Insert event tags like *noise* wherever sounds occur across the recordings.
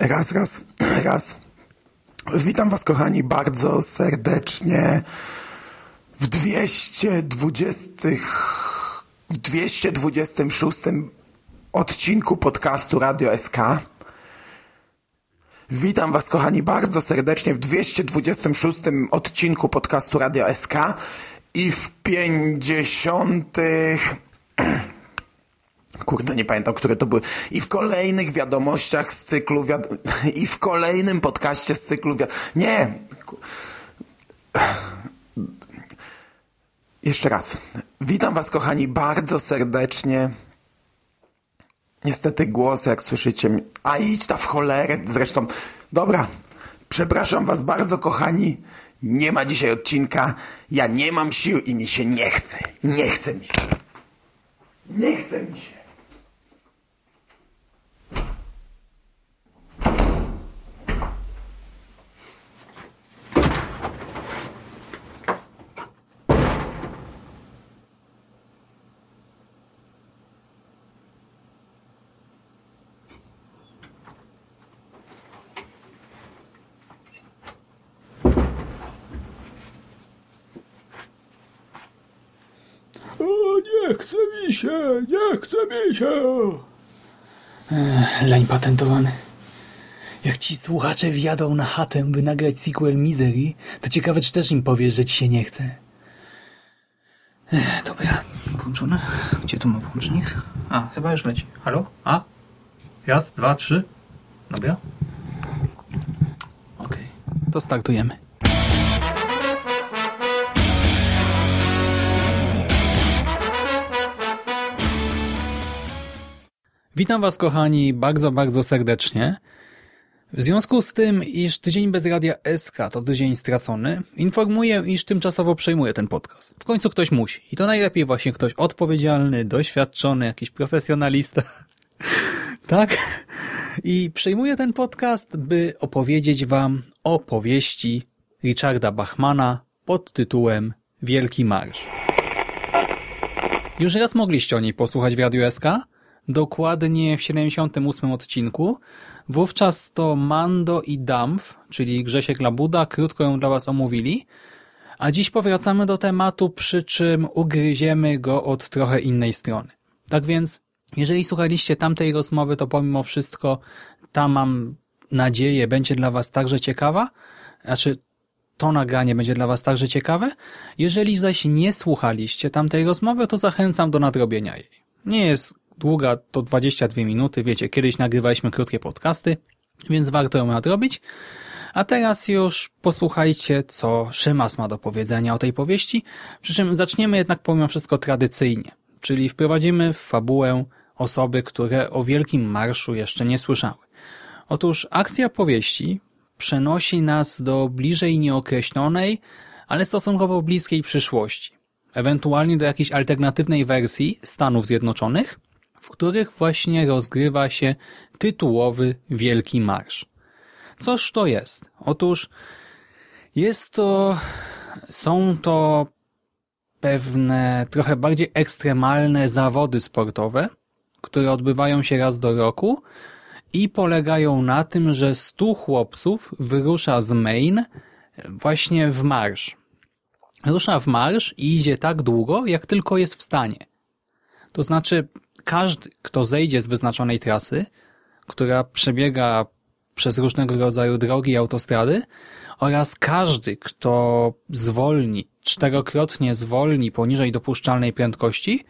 Raz, raz, *clears throat* raz. Witam Was, kochani, bardzo serdecznie w 220, w 226 odcinku podcastu Radio SK. Witam Was, kochani, bardzo serdecznie w 226 odcinku podcastu Radio SK i w 50. *clears throat* Kurde, nie pamiętam, które to były. I w kolejnych wiadomościach z cyklu, wiad... *laughs* i w kolejnym podcaście z cyklu, wiad... nie. *sighs* Jeszcze raz. Witam Was, kochani, bardzo serdecznie. Niestety głos, jak słyszycie, a idź ta w cholerę, zresztą, dobra, przepraszam Was bardzo, kochani, nie ma dzisiaj odcinka, ja nie mam sił i mi się nie chce, nie chce mi się, nie chce mi się. O, nie chce mi się, nie chce mi się. Leń patentowany. Jak ci słuchacze wjadą na chatę, by nagrać sequel Misery, to ciekawe, czy też im powiesz, że ci się nie chce. Ech, dobra, włączone. Gdzie tu ma włącznik? A, chyba już leci. Halo? A? Raz, dwa, trzy. Dobra. Okej, to startujemy. Witam Was, kochani, bardzo, bardzo serdecznie. W związku z tym, iż tydzień bez radia SK to tydzień stracony, informuję, iż tymczasowo przejmuję ten podcast. W końcu ktoś musi. I to najlepiej właśnie ktoś odpowiedzialny, doświadczony, jakiś profesjonalista. *laughs* tak? I przejmuję ten podcast, by opowiedzieć Wam o powieści Richarda Bachmana pod tytułem Wielki Marsz. Już raz mogliście o niej posłuchać w Radiu SK, dokładnie w 78 odcinku. Wówczas to Mando i Dampf, czyli Grzesiek Labuda, krótko ją dla Was omówili. A dziś powracamy do tematu, przy czym ugryziemy go od trochę innej strony. Tak więc, jeżeli słuchaliście tamtej rozmowy, to pomimo wszystko ta mam nadzieję będzie dla Was także ciekawa. Znaczy, to nagranie będzie dla Was także ciekawe. Jeżeli zaś nie słuchaliście tamtej rozmowy, to zachęcam do nadrobienia jej. Nie jest długa, to 22 minuty. Wiecie, kiedyś nagrywaliśmy krótkie podcasty, więc warto ją nadrobić. A teraz już posłuchajcie, co Szymas ma do powiedzenia o tej powieści, przy czym zaczniemy jednak pomimo wszystko tradycyjnie, czyli wprowadzimy w fabułę osoby, które o Wielkim Marszu jeszcze nie słyszały. Otóż akcja powieści przenosi nas do bliżej nieokreślonej, ale stosunkowo bliskiej przyszłości. Ewentualnie do jakiejś alternatywnej wersji Stanów Zjednoczonych, w których właśnie rozgrywa się tytułowy Wielki Marsz. Coż to jest? Otóż jest to, są to pewne trochę bardziej ekstremalne zawody sportowe, które odbywają się raz do roku i polegają na tym, że stu chłopców wyrusza z Maine właśnie w marsz. Rusza w marsz i idzie tak długo, jak tylko jest w stanie. To znaczy, każdy, kto zejdzie z wyznaczonej trasy, która przebiega przez różnego rodzaju drogi i autostrady, oraz każdy, kto zwolni, czterokrotnie zwolni poniżej dopuszczalnej prędkości,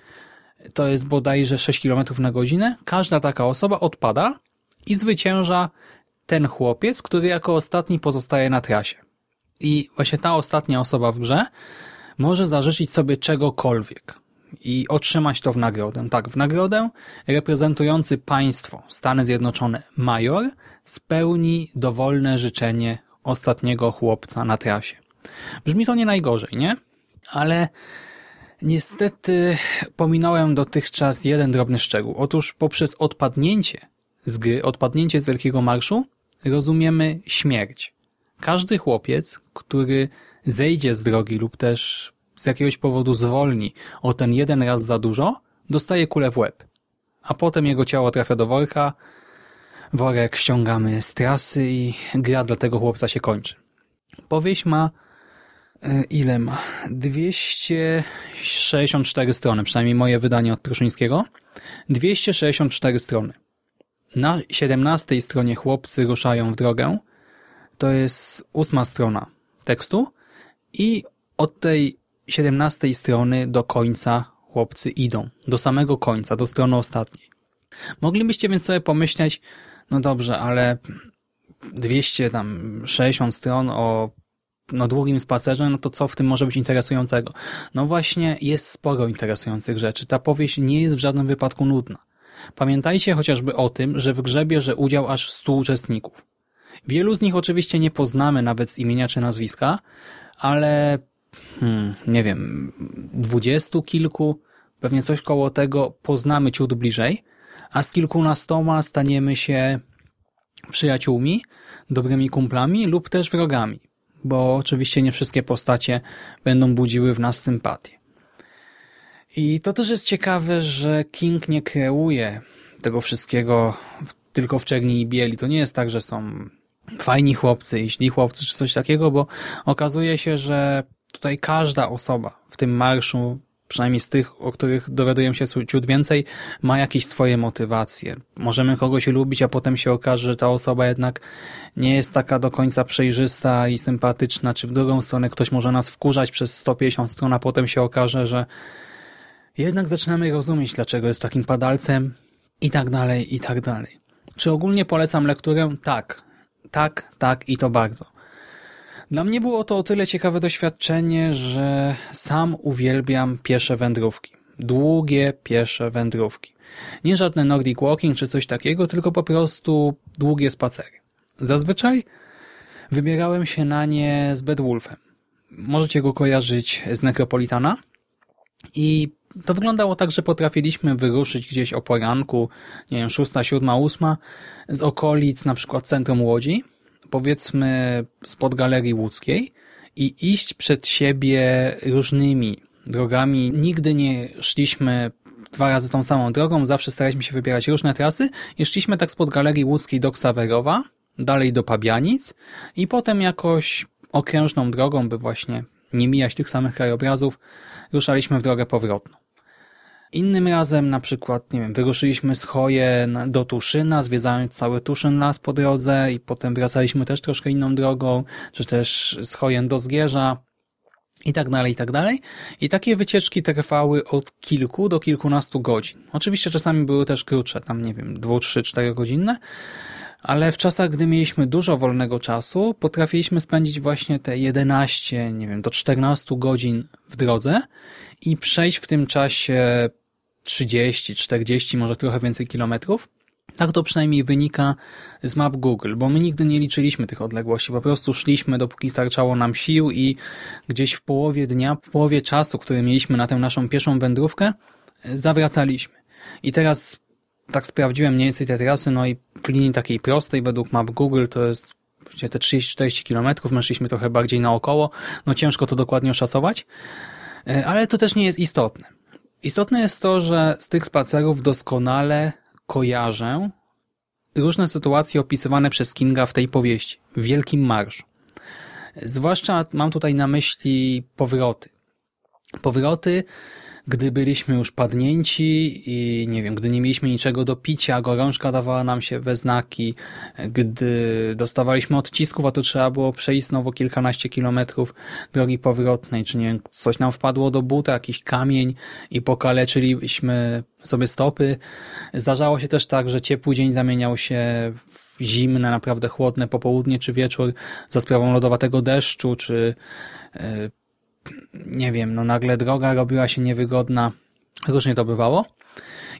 to jest bodajże 6 km na godzinę, każda taka osoba odpada i zwycięża ten chłopiec, który jako ostatni pozostaje na trasie. I właśnie ta ostatnia osoba w grze może zażyczyć sobie czegokolwiek i otrzymać to w nagrodę. Tak, w nagrodę reprezentujący państwo Stany Zjednoczone major spełni dowolne życzenie ostatniego chłopca na trasie. Brzmi to nie najgorzej, nie? Ale niestety pominąłem dotychczas jeden drobny szczegół. Otóż poprzez odpadnięcie z gry, odpadnięcie z Wielkiego Marszu rozumiemy śmierć. Każdy chłopiec, który zejdzie z drogi lub też z jakiegoś powodu zwolni o ten jeden raz za dużo, dostaje kulę w łeb. A potem jego ciało trafia do worka, worek ściągamy z trasy i gra dla tego chłopca się kończy. Powieść ma e, ile ma? 264 strony, przynajmniej moje wydanie od Pruszyńskiego. 264 strony. Na 17 stronie chłopcy ruszają w drogę. To jest ósma strona tekstu i od tej 17 strony do końca chłopcy idą. Do samego końca, do strony ostatniej. Moglibyście więc sobie pomyśleć, no dobrze, ale 260 stron o no, długim spacerze, no to co w tym może być interesującego? No właśnie, jest sporo interesujących rzeczy. Ta powieść nie jest w żadnym wypadku nudna. Pamiętajcie chociażby o tym, że w grze bierze udział aż 100 uczestników. Wielu z nich oczywiście nie poznamy nawet z imienia czy nazwiska, ale hmm, nie wiem, dwudziestu kilku, pewnie coś koło tego poznamy ciut bliżej, a z kilkunastoma staniemy się przyjaciółmi, dobrymi kumplami lub też wrogami, bo oczywiście nie wszystkie postacie będą budziły w nas sympatię. I to też jest ciekawe, że King nie kreuje tego wszystkiego tylko w czerni i bieli. To nie jest tak, że są fajni chłopcy i źli chłopcy czy coś takiego, bo okazuje się, że tutaj każda osoba w tym marszu przynajmniej z tych, o których dowiadujemy się ciut więcej, ma jakieś swoje motywacje. Możemy kogoś lubić, a potem się okaże, że ta osoba jednak nie jest taka do końca przejrzysta i sympatyczna, czy w drugą stronę ktoś może nas wkurzać przez 150 stron, a potem się okaże, że jednak zaczynamy rozumieć, dlaczego jest takim padalcem i tak dalej, i tak dalej. Czy ogólnie polecam lekturę? Tak. Tak, tak i to bardzo. Dla mnie było to o tyle ciekawe doświadczenie, że sam uwielbiam piesze wędrówki. Długie piesze wędrówki. Nie żadne Nordic Walking czy coś takiego, tylko po prostu długie spacery. Zazwyczaj wybierałem się na nie z Bedwulfem. Możecie go kojarzyć z Necropolitana. I to wyglądało tak, że potrafiliśmy wyruszyć gdzieś o poranku, nie wiem, szósta, siódma, ósma, z okolic na przykład centrum Łodzi, powiedzmy spod Galerii Łódzkiej i iść przed siebie różnymi drogami. Nigdy nie szliśmy dwa razy tą samą drogą, zawsze staraliśmy się wybierać różne trasy i szliśmy tak spod Galerii Łódzkiej do Ksawerowa, dalej do Pabianic i potem jakoś okrężną drogą, by właśnie nie mijać tych samych krajobrazów, ruszaliśmy w drogę powrotną. Innym razem na przykład, nie wiem, wyruszyliśmy z Choje do Tuszyna, zwiedzając cały Tuszyn las po drodze i potem wracaliśmy też troszkę inną drogą, czy też z Chojen do Zgierza i tak dalej, i tak dalej. I takie wycieczki trwały od kilku do kilkunastu godzin. Oczywiście czasami były też krótsze, tam nie wiem, dwu, trzy, cztery godzinne, ale w czasach, gdy mieliśmy dużo wolnego czasu, potrafiliśmy spędzić właśnie te 11, nie wiem, do 14 godzin w drodze i przejść w tym czasie 30, 40, może trochę więcej kilometrów. Tak to przynajmniej wynika z map Google, bo my nigdy nie liczyliśmy tych odległości. Po prostu szliśmy, dopóki starczało nam sił i gdzieś w połowie dnia, w połowie czasu, który mieliśmy na tę naszą pierwszą wędrówkę, zawracaliśmy. I teraz tak sprawdziłem mniej więcej te trasy, no i w linii takiej prostej według map Google to jest te 30-40 kilometrów, my szliśmy trochę bardziej naokoło, no ciężko to dokładnie oszacować, e, ale to też nie jest istotne. Istotne jest to, że z tych spacerów doskonale kojarzę różne sytuacje opisywane przez Kinga w tej powieści, w Wielkim Marszu. Zwłaszcza mam tutaj na myśli powroty. Powroty gdy byliśmy już padnięci i nie wiem, gdy nie mieliśmy niczego do picia, gorączka dawała nam się we znaki, gdy dostawaliśmy odcisków, a to trzeba było przejść znowu kilkanaście kilometrów drogi powrotnej, czy nie wiem, coś nam wpadło do buta, jakiś kamień i pokaleczyliśmy sobie stopy. Zdarzało się też tak, że ciepły dzień zamieniał się w zimne, naprawdę chłodne popołudnie czy wieczór za sprawą lodowatego deszczu, czy e, nie wiem, no nagle droga robiła się niewygodna. Różnie to bywało.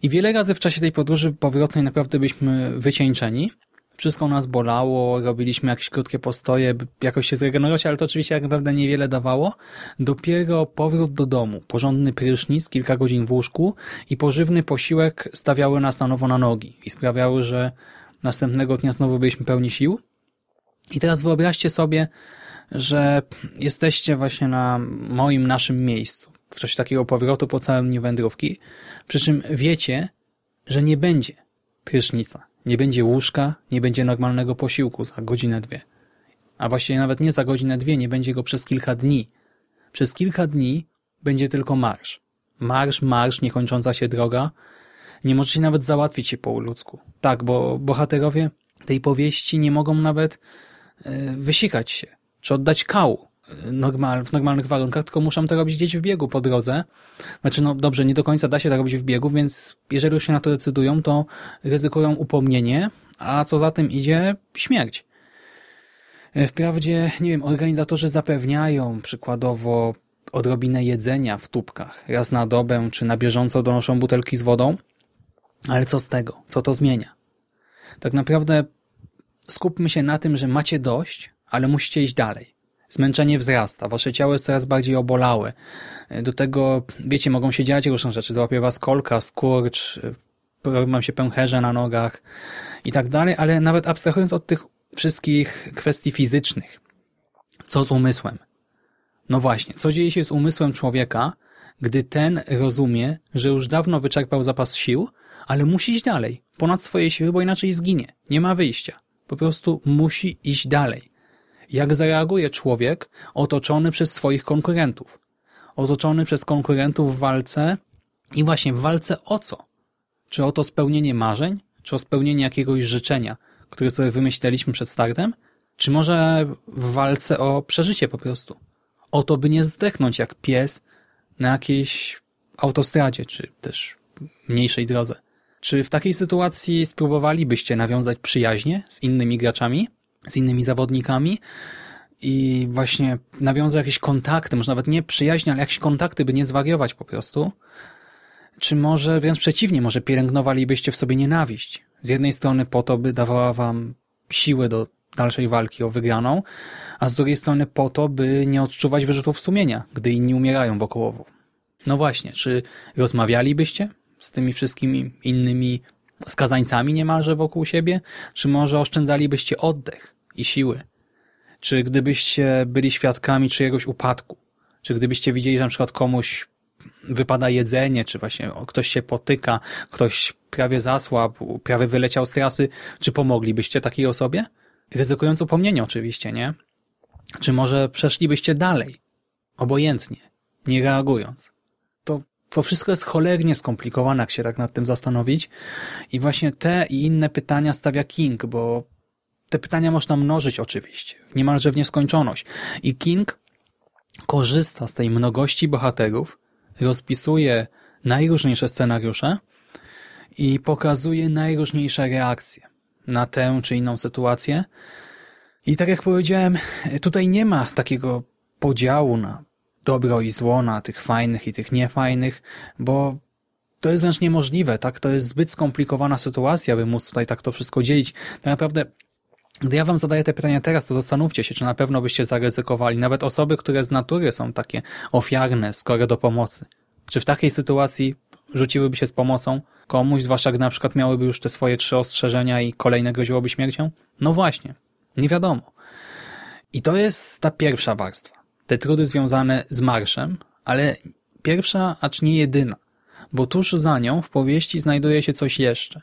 I wiele razy w czasie tej podróży powrotnej naprawdę byliśmy wycieńczeni. Wszystko nas bolało, robiliśmy jakieś krótkie postoje, jakoś się zregenerować, ale to oczywiście jak naprawdę niewiele dawało. Dopiero powrót do domu, porządny prysznic, kilka godzin w łóżku i pożywny posiłek stawiały nas na nowo na nogi i sprawiały, że następnego dnia znowu byliśmy pełni sił. I teraz wyobraźcie sobie, że jesteście właśnie na moim, naszym miejscu w czasie takiego powrotu po całym dniu wędrówki, przy czym wiecie, że nie będzie prysznica, Nie będzie łóżka, nie będzie normalnego posiłku za godzinę, dwie. A właściwie nawet nie za godzinę, dwie, nie będzie go przez kilka dni. Przez kilka dni będzie tylko marsz. Marsz, marsz, niekończąca się droga. Nie możecie nawet załatwić się po ludzku. Tak, bo bohaterowie tej powieści nie mogą nawet e, wysikać się, czy oddać kału e, normal, w normalnych warunkach, tylko muszą to robić gdzieś w biegu po drodze. Znaczy, no dobrze, nie do końca da się to robić w biegu, więc jeżeli już się na to decydują, to ryzykują upomnienie, a co za tym idzie, śmierć. E, wprawdzie, nie wiem, organizatorzy zapewniają przykładowo odrobinę jedzenia w tubkach, raz na dobę, czy na bieżąco donoszą butelki z wodą, ale co z tego? Co to zmienia? Tak naprawdę skupmy się na tym, że macie dość, ale musicie iść dalej. Zmęczenie wzrasta, wasze ciało jest coraz bardziej obolałe. Do tego, wiecie, mogą się dziać różne rzeczy. Złapie was kolka, skurcz, robią się pęcherze na nogach i tak dalej, ale nawet abstrahując od tych wszystkich kwestii fizycznych, co z umysłem? No właśnie, co dzieje się z umysłem człowieka, gdy ten rozumie, że już dawno wyczerpał zapas sił, ale musi iść dalej, ponad swoje siły, bo inaczej zginie. Nie ma wyjścia. Po prostu musi iść dalej. Jak zareaguje człowiek otoczony przez swoich konkurentów? Otoczony przez konkurentów w walce i właśnie w walce o co? Czy o to spełnienie marzeń? Czy o spełnienie jakiegoś życzenia, które sobie wymyśleliśmy przed startem? Czy może w walce o przeżycie po prostu? O to, by nie zdechnąć jak pies na jakiejś autostradzie, czy też mniejszej drodze. Czy w takiej sytuacji spróbowalibyście nawiązać przyjaźnie z innymi graczami, z innymi zawodnikami i właśnie nawiązać jakieś kontakty, może nawet nie przyjaźnie, ale jakieś kontakty, by nie zwariować po prostu? Czy może wręcz przeciwnie, może pielęgnowalibyście w sobie nienawiść? Z jednej strony po to, by dawała wam siłę do dalszej walki o wygraną, a z drugiej strony po to, by nie odczuwać wyrzutów sumienia, gdy inni umierają wokoło. No właśnie, czy rozmawialibyście z tymi wszystkimi innymi skazańcami niemalże wokół siebie? Czy może oszczędzalibyście oddech i siły? Czy gdybyście byli świadkami czyjegoś upadku? Czy gdybyście widzieli, że na przykład komuś wypada jedzenie, czy właśnie ktoś się potyka, ktoś prawie zasłabł, prawie wyleciał z trasy, czy pomoglibyście takiej osobie? Ryzykując upomnienie oczywiście, nie? Czy może przeszlibyście dalej? Obojętnie, nie reagując. To to wszystko jest cholernie skomplikowane, jak się tak nad tym zastanowić. I właśnie te i inne pytania stawia King, bo te pytania można mnożyć oczywiście, niemalże w nieskończoność. I King korzysta z tej mnogości bohaterów, rozpisuje najróżniejsze scenariusze i pokazuje najróżniejsze reakcje na tę czy inną sytuację. I tak jak powiedziałem, tutaj nie ma takiego podziału na dobro i zło, na tych fajnych i tych niefajnych, bo to jest wręcz niemożliwe, tak? To jest zbyt skomplikowana sytuacja, by móc tutaj tak to wszystko dzielić. Tak naprawdę, gdy ja wam zadaję te pytania teraz, to zastanówcie się, czy na pewno byście zaryzykowali. Nawet osoby, które z natury są takie ofiarne, skoro do pomocy. Czy w takiej sytuacji rzuciłyby się z pomocą komuś, zwłaszcza gdy na przykład miałyby już te swoje trzy ostrzeżenia i kolejne groziłoby śmiercią? No właśnie, nie wiadomo. I to jest ta pierwsza warstwa te trudy związane z marszem, ale pierwsza, acz nie jedyna, bo tuż za nią w powieści znajduje się coś jeszcze.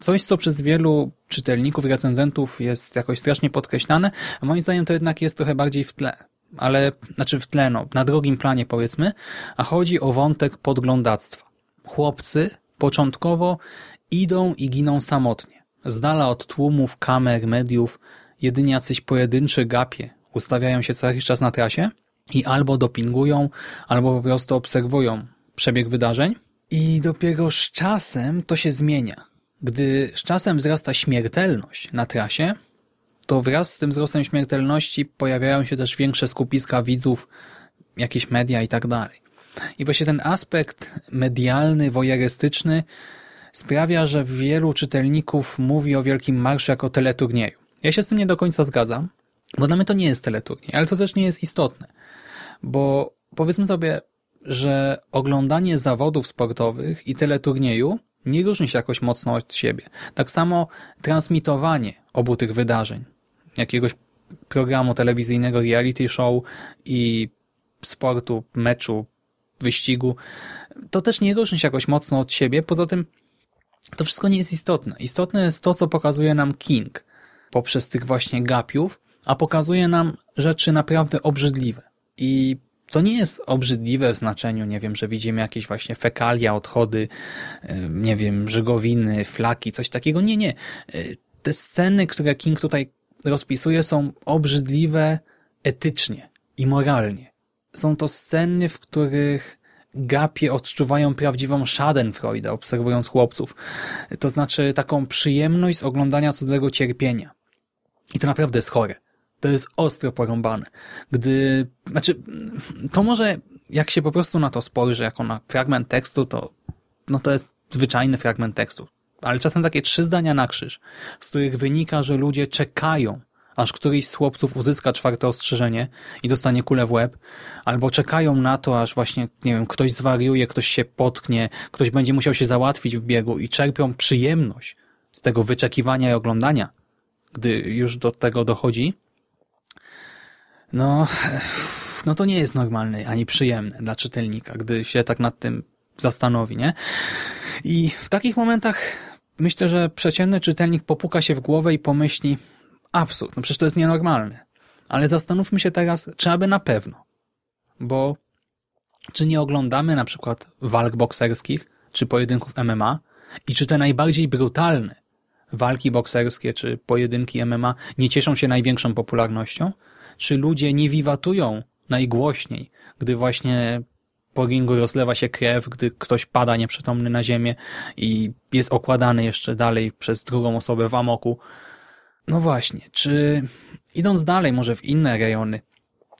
Coś, co przez wielu czytelników i recenzentów jest jakoś strasznie podkreślane, a moim zdaniem to jednak jest trochę bardziej w tle. Ale, znaczy w tle, no, na drugim planie powiedzmy, a chodzi o wątek podglądactwa. Chłopcy początkowo idą i giną samotnie, z dala od tłumów, kamer, mediów, jedynie jacyś pojedynczy gapie ustawiają się co jakiś czas na trasie i albo dopingują, albo po prostu obserwują przebieg wydarzeń i dopiero z czasem to się zmienia. Gdy z czasem wzrasta śmiertelność na trasie, to wraz z tym wzrostem śmiertelności pojawiają się też większe skupiska widzów, jakieś media i tak dalej. I właśnie ten aspekt medialny, wojerystyczny sprawia, że wielu czytelników mówi o Wielkim Marszu jako teleturnieju. Ja się z tym nie do końca zgadzam, bo dla mnie to nie jest teleturniej, ale to też nie jest istotne. Bo powiedzmy sobie, że oglądanie zawodów sportowych i teleturnieju nie różni się jakoś mocno od siebie. Tak samo transmitowanie obu tych wydarzeń, jakiegoś programu telewizyjnego, reality show i sportu, meczu, wyścigu, to też nie różni się jakoś mocno od siebie. Poza tym To wszystko nie jest istotne. Istotne jest to, co pokazuje nam King poprzez tych właśnie gapiów, a pokazuje nam rzeczy naprawdę obrzydliwe. I to nie jest obrzydliwe w znaczeniu, nie wiem, że widzimy jakieś właśnie fekalia, odchody, nie wiem, żegowiny, flaki, coś takiego. Nie, nie. Te sceny, które King tutaj rozpisuje, są obrzydliwe etycznie i moralnie. Są to sceny, w których gapie odczuwają prawdziwą schadenfreude, obserwując chłopców. To znaczy taką przyjemność z oglądania cudzego cierpienia. I to naprawdę jest chore. To jest ostro porąbane. Gdy, znaczy, to może jak się po prostu na to spojrzy, jako na fragment tekstu, to, no to jest zwyczajny fragment tekstu. Ale czasem takie trzy zdania na krzyż, z których wynika, że ludzie czekają, aż któryś z chłopców uzyska czwarte ostrzeżenie i dostanie kulę w łeb, albo czekają na to, aż właśnie, nie wiem, ktoś zwariuje, ktoś się potknie, ktoś będzie musiał się załatwić w biegu i czerpią przyjemność z tego wyczekiwania i oglądania, gdy już do tego dochodzi, no, no to nie jest normalne ani przyjemne dla czytelnika, gdy się tak nad tym zastanowi, nie? I w takich momentach myślę, że przeciętny czytelnik popuka się w głowę i pomyśli absurd, no przecież to jest nienormalne. Ale zastanówmy się teraz, czy aby na pewno. Bo czy nie oglądamy na przykład walk bokserskich, czy pojedynków MMA i czy te najbardziej brutalne walki bokserskie, czy pojedynki MMA nie cieszą się największą popularnością? czy ludzie nie wiwatują najgłośniej, gdy właśnie po ringu rozlewa się krew, gdy ktoś pada nieprzytomny na ziemię i jest okładany jeszcze dalej przez drugą osobę w amoku. No właśnie, czy idąc dalej może w inne rejony,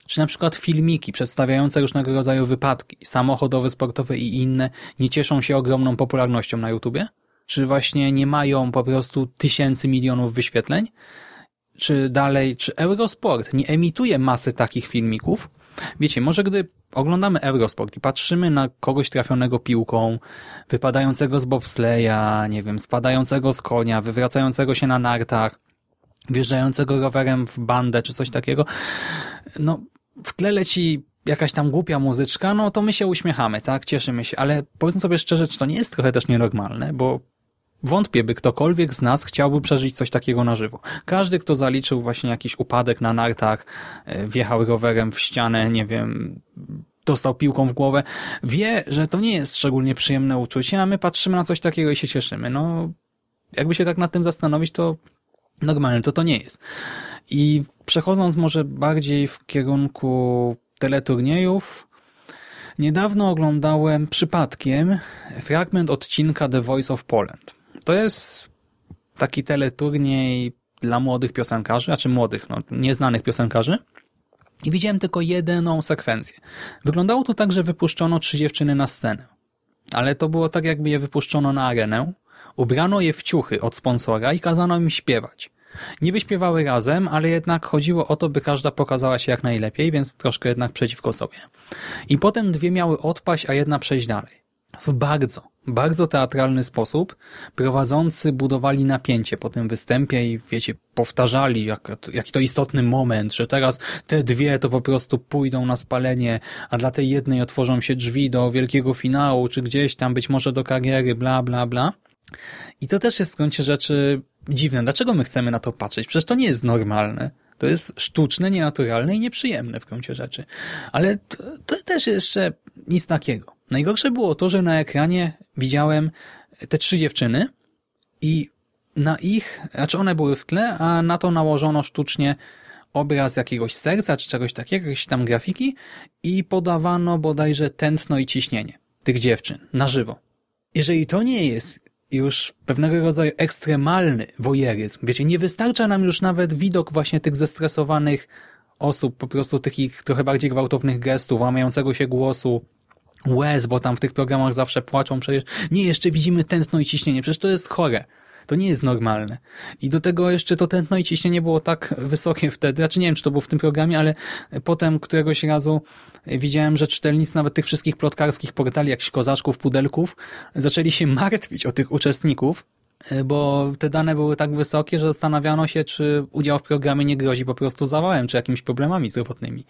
czy na przykład filmiki przedstawiające różnego rodzaju wypadki, samochodowe, sportowe i inne nie cieszą się ogromną popularnością na YouTubie? Czy właśnie nie mają po prostu tysięcy milionów wyświetleń? czy dalej, czy Eurosport nie emituje masy takich filmików? Wiecie, może gdy oglądamy Eurosport i patrzymy na kogoś trafionego piłką, wypadającego z bobsleja, nie wiem, spadającego z konia, wywracającego się na nartach, wjeżdżającego rowerem w bandę czy coś takiego, no w tle leci jakaś tam głupia muzyczka, no to my się uśmiechamy, tak, cieszymy się, ale powiedzmy sobie szczerze, czy to nie jest trochę też nienormalne, bo Wątpię, by ktokolwiek z nas chciałby przeżyć coś takiego na żywo. Każdy, kto zaliczył właśnie jakiś upadek na nartach, e, wjechał rowerem w ścianę, nie wiem, dostał piłką w głowę, wie, że to nie jest szczególnie przyjemne uczucie, a my patrzymy na coś takiego i się cieszymy. No, jakby się tak nad tym zastanowić, to normalne to to nie jest. I przechodząc może bardziej w kierunku teleturniejów, niedawno oglądałem przypadkiem fragment odcinka The Voice of Poland. To jest taki teleturniej dla młodych piosenkarzy, a czy młodych, no, nieznanych piosenkarzy. I widziałem tylko jedną sekwencję. Wyglądało to tak, że wypuszczono trzy dziewczyny na scenę. Ale to było tak, jakby je wypuszczono na arenę, ubrano je w ciuchy od sponsora i kazano im śpiewać. Niby śpiewały razem, ale jednak chodziło o to, by każda pokazała się jak najlepiej, więc troszkę jednak przeciwko sobie. I potem dwie miały odpaść, a jedna przejść dalej. W bardzo, bardzo teatralny sposób prowadzący budowali napięcie po tym występie i wiecie, powtarzali jak, jaki to istotny moment, że teraz te dwie to po prostu pójdą na spalenie, a dla tej jednej otworzą się drzwi do wielkiego finału, czy gdzieś tam być może do kariery, bla, bla, bla. I to też jest w gruncie rzeczy dziwne. Dlaczego my chcemy na to patrzeć? Przecież to nie jest normalne. To jest sztuczne, nienaturalne i nieprzyjemne w gruncie rzeczy. Ale to, to też jeszcze nic takiego. Najgorsze było to, że na ekranie widziałem te trzy dziewczyny i na ich, znaczy one były w tle, a na to nałożono sztucznie obraz jakiegoś serca czy czegoś takiego, jakieś tam grafiki i podawano bodajże tętno i ciśnienie tych dziewczyn na żywo. Jeżeli to nie jest już pewnego rodzaju ekstremalny wojeryzm, wiecie, nie wystarcza nam już nawet widok właśnie tych zestresowanych osób, po prostu tych ich trochę bardziej gwałtownych gestów, łamającego się głosu, łez, bo tam w tych programach zawsze płaczą przecież. Nie, jeszcze widzimy tętno i ciśnienie, przecież to jest chore. To nie jest normalne. I do tego jeszcze to tętno i ciśnienie było tak wysokie wtedy, znaczy nie wiem, czy to było w tym programie, ale potem któregoś razu widziałem, że czytelnicy nawet tych wszystkich plotkarskich portali, jakichś kozaczków, pudelków, zaczęli się martwić o tych uczestników, bo te dane były tak wysokie, że zastanawiano się, czy udział w programie nie grozi po prostu zawałem, czy jakimiś problemami zdrowotnymi.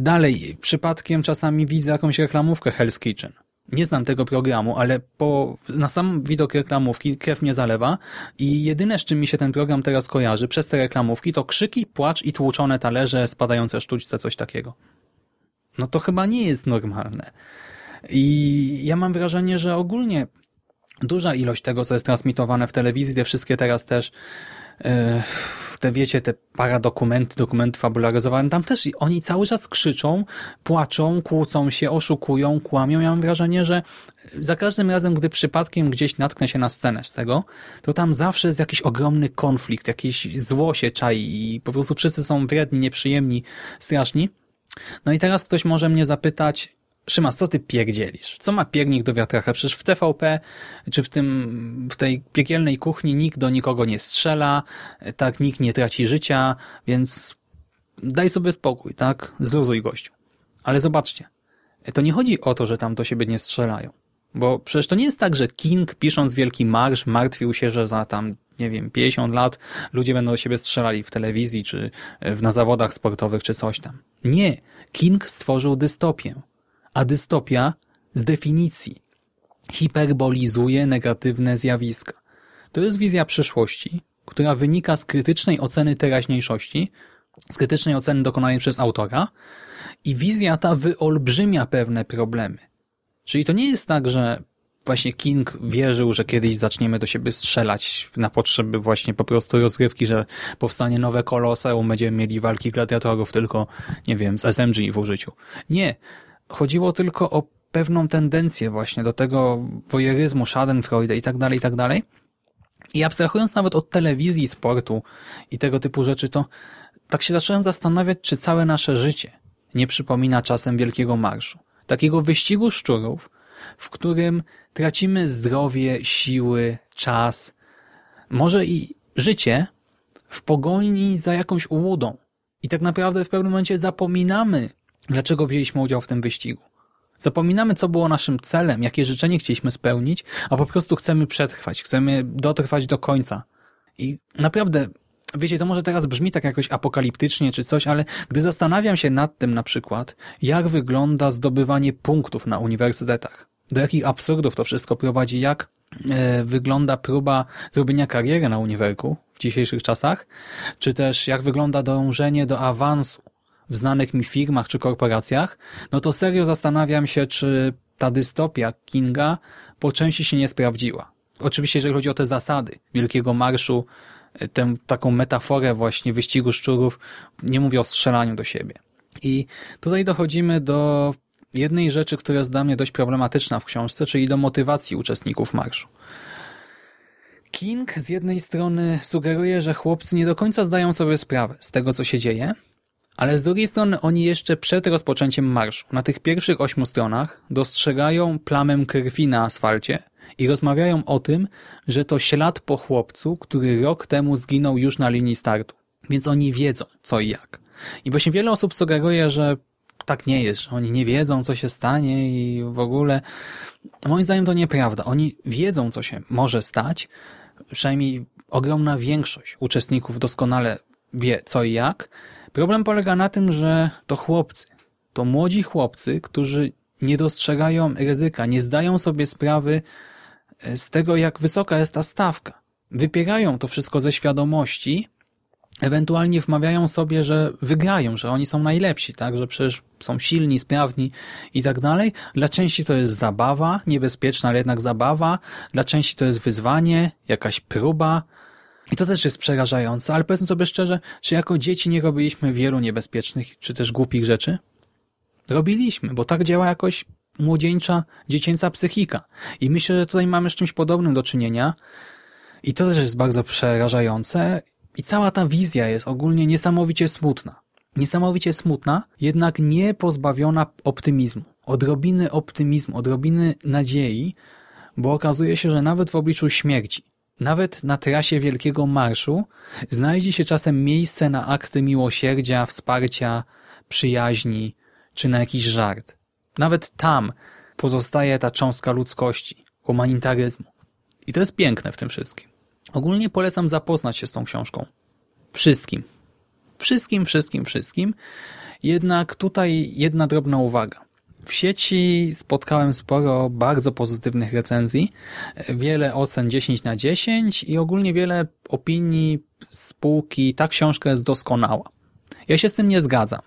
Dalej, przypadkiem czasami widzę jakąś reklamówkę Hell's Kitchen. Nie znam tego programu, ale po, na sam widok reklamówki krew mnie zalewa i jedyne, z czym mi się ten program teraz kojarzy przez te reklamówki, to krzyki, płacz i tłuczone talerze, spadające sztućce, coś takiego. No to chyba nie jest normalne. I ja mam wrażenie, że ogólnie duża ilość tego, co jest transmitowane w telewizji, te wszystkie teraz też e, te wiecie, te paradokumenty, dokumenty fabularyzowane, tam też oni cały czas krzyczą, płaczą, kłócą się, oszukują, kłamią. Ja mam wrażenie, że za każdym razem, gdy przypadkiem gdzieś natknę się na scenę z tego, to tam zawsze jest jakiś ogromny konflikt, jakieś zło się czai i po prostu wszyscy są wredni, nieprzyjemni, straszni. No i teraz ktoś może mnie zapytać, Szymas, co ty pierdzielisz? Co ma piernik do wiatraka? Przecież w TVP, czy w tym, w tej piekielnej kuchni nikt do nikogo nie strzela, tak, nikt nie traci życia, więc daj sobie spokój, tak? Zluzuj gościu. Ale zobaczcie, to nie chodzi o to, że tam do siebie nie strzelają. Bo przecież to nie jest tak, że King pisząc Wielki Marsz martwił się, że za tam, nie wiem, 50 lat ludzie będą do siebie strzelali w telewizji, czy na zawodach sportowych, czy coś tam. Nie. King stworzył dystopię a dystopia z definicji hiperbolizuje negatywne zjawiska. To jest wizja przyszłości, która wynika z krytycznej oceny teraźniejszości, z krytycznej oceny dokonanej przez autora i wizja ta wyolbrzymia pewne problemy. Czyli to nie jest tak, że właśnie King wierzył, że kiedyś zaczniemy do siebie strzelać na potrzeby właśnie po prostu rozgrywki, że powstanie nowe koloseum, będziemy mieli walki gladiatorów tylko, nie wiem, z SMG w użyciu. Nie. Chodziło tylko o pewną tendencję właśnie do tego wojeryzmu, schadenfreude i tak dalej, i tak dalej. I abstrahując nawet od telewizji, sportu i tego typu rzeczy, to tak się zacząłem zastanawiać, czy całe nasze życie nie przypomina czasem wielkiego marszu. Takiego wyścigu szczurów, w którym tracimy zdrowie, siły, czas, może i życie w pogoni za jakąś ułudą. I tak naprawdę w pewnym momencie zapominamy Dlaczego wzięliśmy udział w tym wyścigu? Zapominamy, co było naszym celem, jakie życzenie chcieliśmy spełnić, a po prostu chcemy przetrwać, chcemy dotrwać do końca. I naprawdę, wiecie, to może teraz brzmi tak jakoś apokaliptycznie czy coś, ale gdy zastanawiam się nad tym na przykład, jak wygląda zdobywanie punktów na uniwersytetach, do jakich absurdów to wszystko prowadzi, jak e, wygląda próba zrobienia kariery na uniwerku w dzisiejszych czasach, czy też jak wygląda dążenie do awansu, w znanych mi firmach czy korporacjach, no to serio zastanawiam się, czy ta dystopia Kinga po części się nie sprawdziła. Oczywiście, jeżeli chodzi o te zasady Wielkiego Marszu, e, tę taką metaforę właśnie wyścigu szczurów, nie mówię o strzelaniu do siebie. I tutaj dochodzimy do jednej rzeczy, która jest dla mnie dość problematyczna w książce, czyli do motywacji uczestników marszu. King z jednej strony sugeruje, że chłopcy nie do końca zdają sobie sprawę z tego, co się dzieje, ale z drugiej strony oni jeszcze przed rozpoczęciem marszu, na tych pierwszych ośmiu stronach, dostrzegają plamę krwi na asfalcie i rozmawiają o tym, że to ślad po chłopcu, który rok temu zginął już na linii startu. Więc oni wiedzą co i jak. I właśnie wiele osób sugeruje, że tak nie jest, że oni nie wiedzą, co się stanie i w ogóle. Moim zdaniem to nieprawda. Oni wiedzą, co się może stać. Przynajmniej ogromna większość uczestników doskonale wie, co i jak. Problem polega na tym, że to chłopcy, to młodzi chłopcy, którzy nie dostrzegają ryzyka, nie zdają sobie sprawy e, z tego, jak wysoka jest ta stawka. Wypierają to wszystko ze świadomości, ewentualnie wmawiają sobie, że wygrają, że oni są najlepsi, tak, że przecież są silni, sprawni i tak dalej. Dla części to jest zabawa, niebezpieczna, ale jednak zabawa. Dla części to jest wyzwanie, jakaś próba, i to też jest przerażające, ale powiedzmy sobie szczerze, czy jako dzieci nie robiliśmy wielu niebezpiecznych, czy też głupich rzeczy? Robiliśmy, bo tak działa jakoś młodzieńcza, dziecięca psychika. I myślę, że tutaj mamy z czymś podobnym do czynienia. I to też jest bardzo przerażające. I cała ta wizja jest ogólnie niesamowicie smutna. Niesamowicie smutna, jednak nie pozbawiona optymizmu. Odrobiny optymizmu, odrobiny nadziei, bo okazuje się, że nawet w obliczu śmierci, nawet na trasie Wielkiego Marszu znajdzie się czasem miejsce na akty miłosierdzia, wsparcia, przyjaźni czy na jakiś żart. Nawet tam pozostaje ta cząstka ludzkości, humanitaryzmu. I to jest piękne w tym wszystkim. Ogólnie polecam zapoznać się z tą książką. Wszystkim. Wszystkim, wszystkim, wszystkim. Jednak tutaj jedna drobna uwaga. W sieci spotkałem sporo bardzo pozytywnych recenzji, wiele ocen 10 na 10 i ogólnie wiele opinii spółki ta książka jest doskonała. Ja się z tym nie zgadzam.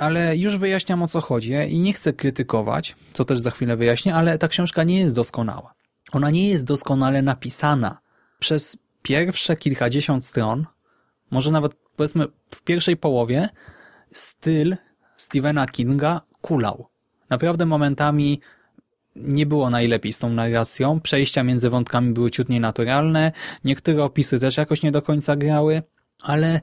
Ale już wyjaśniam o co chodzi i nie chcę krytykować, co też za chwilę wyjaśnię, ale ta książka nie jest doskonała. Ona nie jest doskonale napisana. Przez pierwsze kilkadziesiąt stron, może nawet powiedzmy w pierwszej połowie, styl Stephena Kinga kulał. Naprawdę momentami nie było najlepiej z tą narracją, przejścia między wątkami były ciut nienaturalne, niektóre opisy też jakoś nie do końca grały, ale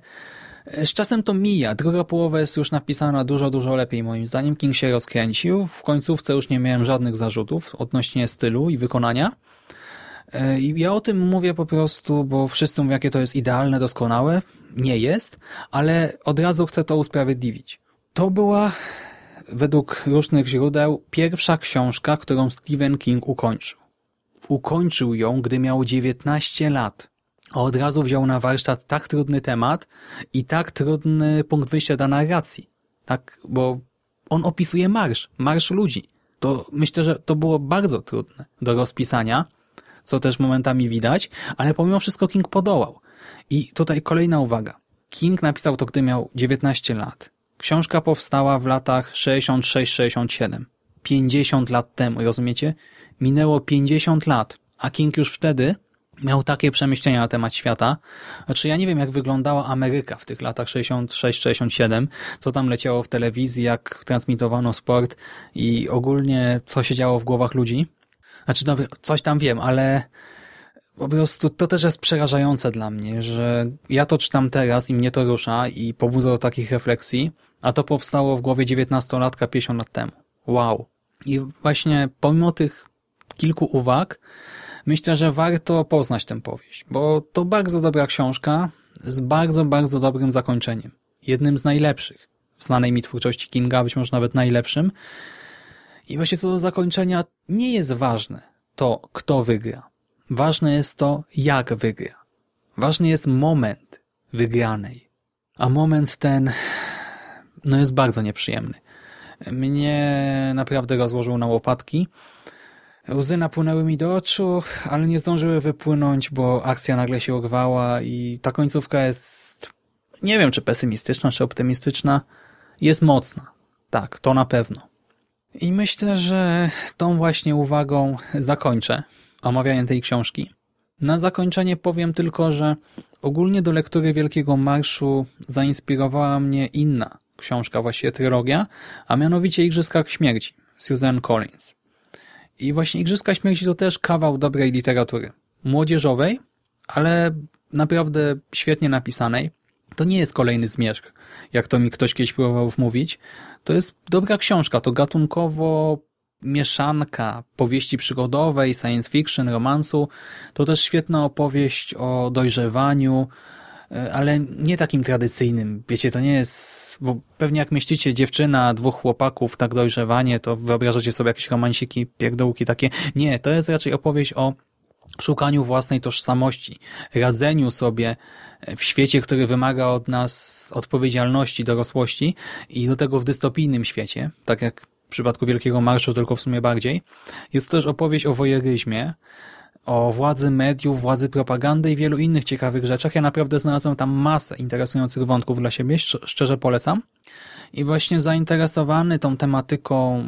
z czasem to mija. Druga połowa jest już napisana dużo, dużo lepiej moim zdaniem. King się rozkręcił. W końcówce już nie miałem żadnych zarzutów odnośnie stylu i wykonania. E, I ja o tym mówię po prostu, bo wszyscy mówią, jakie to jest idealne, doskonałe. Nie jest, ale od razu chcę to usprawiedliwić. To była, według różnych źródeł, pierwsza książka, którą Stephen King ukończył. Ukończył ją, gdy miał 19 lat. A od razu wziął na warsztat tak trudny temat i tak trudny punkt wyjścia dla narracji. Tak, bo on opisuje marsz, marsz ludzi. To myślę, że to było bardzo trudne do rozpisania, co też momentami widać, ale pomimo wszystko King podołał. I tutaj kolejna uwaga. King napisał to, gdy miał 19 lat. Książka powstała w latach 66-67. 50 lat temu, rozumiecie? Minęło 50 lat, a King już wtedy miał takie przemyślenia na temat świata. Znaczy ja nie wiem, jak wyglądała Ameryka w tych latach 66-67, co tam leciało w telewizji, jak transmitowano sport i ogólnie co się działo w głowach ludzi. Znaczy, dobra, coś tam wiem, ale po prostu to też jest przerażające dla mnie, że ja to czytam teraz i mnie to rusza i pobudza do takich refleksji, a to powstało w głowie 19-latka 50 lat temu. Wow. I właśnie pomimo tych kilku uwag, myślę, że warto poznać tę powieść, bo to bardzo dobra książka z bardzo, bardzo dobrym zakończeniem. Jednym z najlepszych w znanej mi twórczości Kinga, być może nawet najlepszym. I właśnie co do zakończenia nie jest ważne to, kto wygra. Ważne jest to, jak wygra. Ważny jest moment wygranej. A moment ten no jest bardzo nieprzyjemny. Mnie naprawdę rozłożył na łopatki. Łzy napłynęły mi do oczu, ale nie zdążyły wypłynąć, bo akcja nagle się urwała i ta końcówka jest, nie wiem czy pesymistyczna, czy optymistyczna, jest mocna. Tak, to na pewno. I myślę, że tą właśnie uwagą zakończę omawianie tej książki. Na zakończenie powiem tylko, że ogólnie do lektury Wielkiego Marszu zainspirowała mnie inna książka, właściwie trylogia, a mianowicie Igrzyska Śmierci, Susan Collins. I właśnie Igrzyska Śmierci to też kawał dobrej literatury. Młodzieżowej, ale naprawdę świetnie napisanej. To nie jest kolejny zmierzch, jak to mi ktoś kiedyś próbował wmówić. To jest dobra książka, to gatunkowo mieszanka powieści przygodowej, science fiction, romansu. To też świetna opowieść o dojrzewaniu, ale nie takim tradycyjnym. Wiecie, to nie jest, bo pewnie jak myślicie dziewczyna, dwóch chłopaków, tak dojrzewanie, to wyobrażacie sobie jakieś romansiki, pierdółki takie. Nie, to jest raczej opowieść o szukaniu własnej tożsamości, radzeniu sobie w świecie, który wymaga od nas odpowiedzialności, dorosłości i do tego w dystopijnym świecie, tak jak w przypadku Wielkiego Marszu, tylko w sumie bardziej. Jest to też opowieść o wojeryzmie, o władzy mediów, władzy propagandy i wielu innych ciekawych rzeczach. Ja naprawdę znalazłem tam masę interesujących wątków dla siebie, szczerze polecam. I właśnie zainteresowany tą tematyką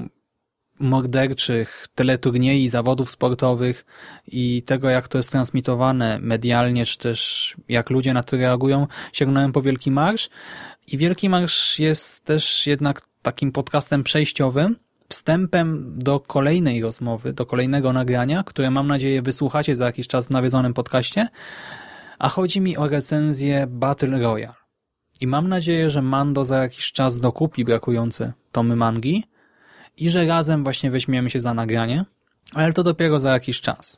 morderczych teleturniej, zawodów sportowych i tego, jak to jest transmitowane medialnie, czy też jak ludzie na to reagują, sięgnąłem po Wielki Marsz. I Wielki Marsz jest też jednak takim podcastem przejściowym, wstępem do kolejnej rozmowy, do kolejnego nagrania, które mam nadzieję wysłuchacie za jakiś czas w nawiedzonym podcaście, a chodzi mi o recenzję Battle Royale. I mam nadzieję, że Mando za jakiś czas dokupi brakujące tomy mangi, i że razem właśnie weźmiemy się za nagranie, ale to dopiero za jakiś czas.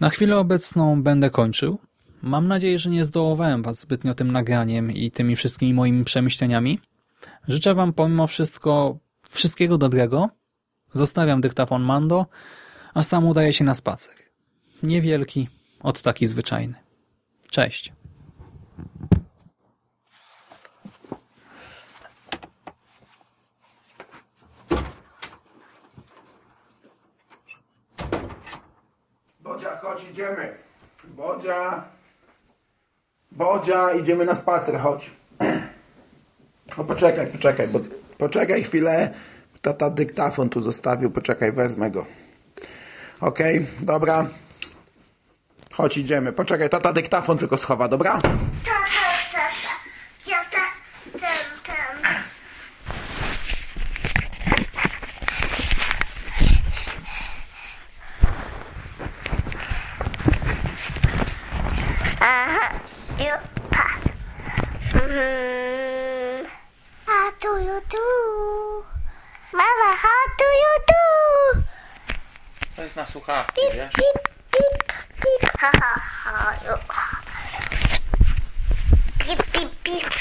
Na chwilę obecną będę kończył. Mam nadzieję, że nie zdołowałem Was zbytnio tym nagraniem i tymi wszystkimi moimi przemyśleniami. Życzę Wam pomimo wszystko wszystkiego dobrego. Zostawiam dyktafon Mando, a sam udaję się na spacer. Niewielki, od taki zwyczajny. Cześć. Bodzia, chodź, idziemy. Bodzia. Bodzia, idziemy na spacer, chodź. O, poczekaj, poczekaj, bo, poczekaj chwilę. Tata dyktafon tu zostawił, poczekaj, wezmę go. Okej, dobra. Chodź, idziemy. Poczekaj, tata dyktafon tylko schowa, dobra? Tata, tata. Ja ta, ten, ten. Aha, ju, pa. How do you do? Mama, how do you do? To jest na słuchawki, Pip, wiesz? pip, pip, pip, ha, ha, ha. Pip, pip, pip.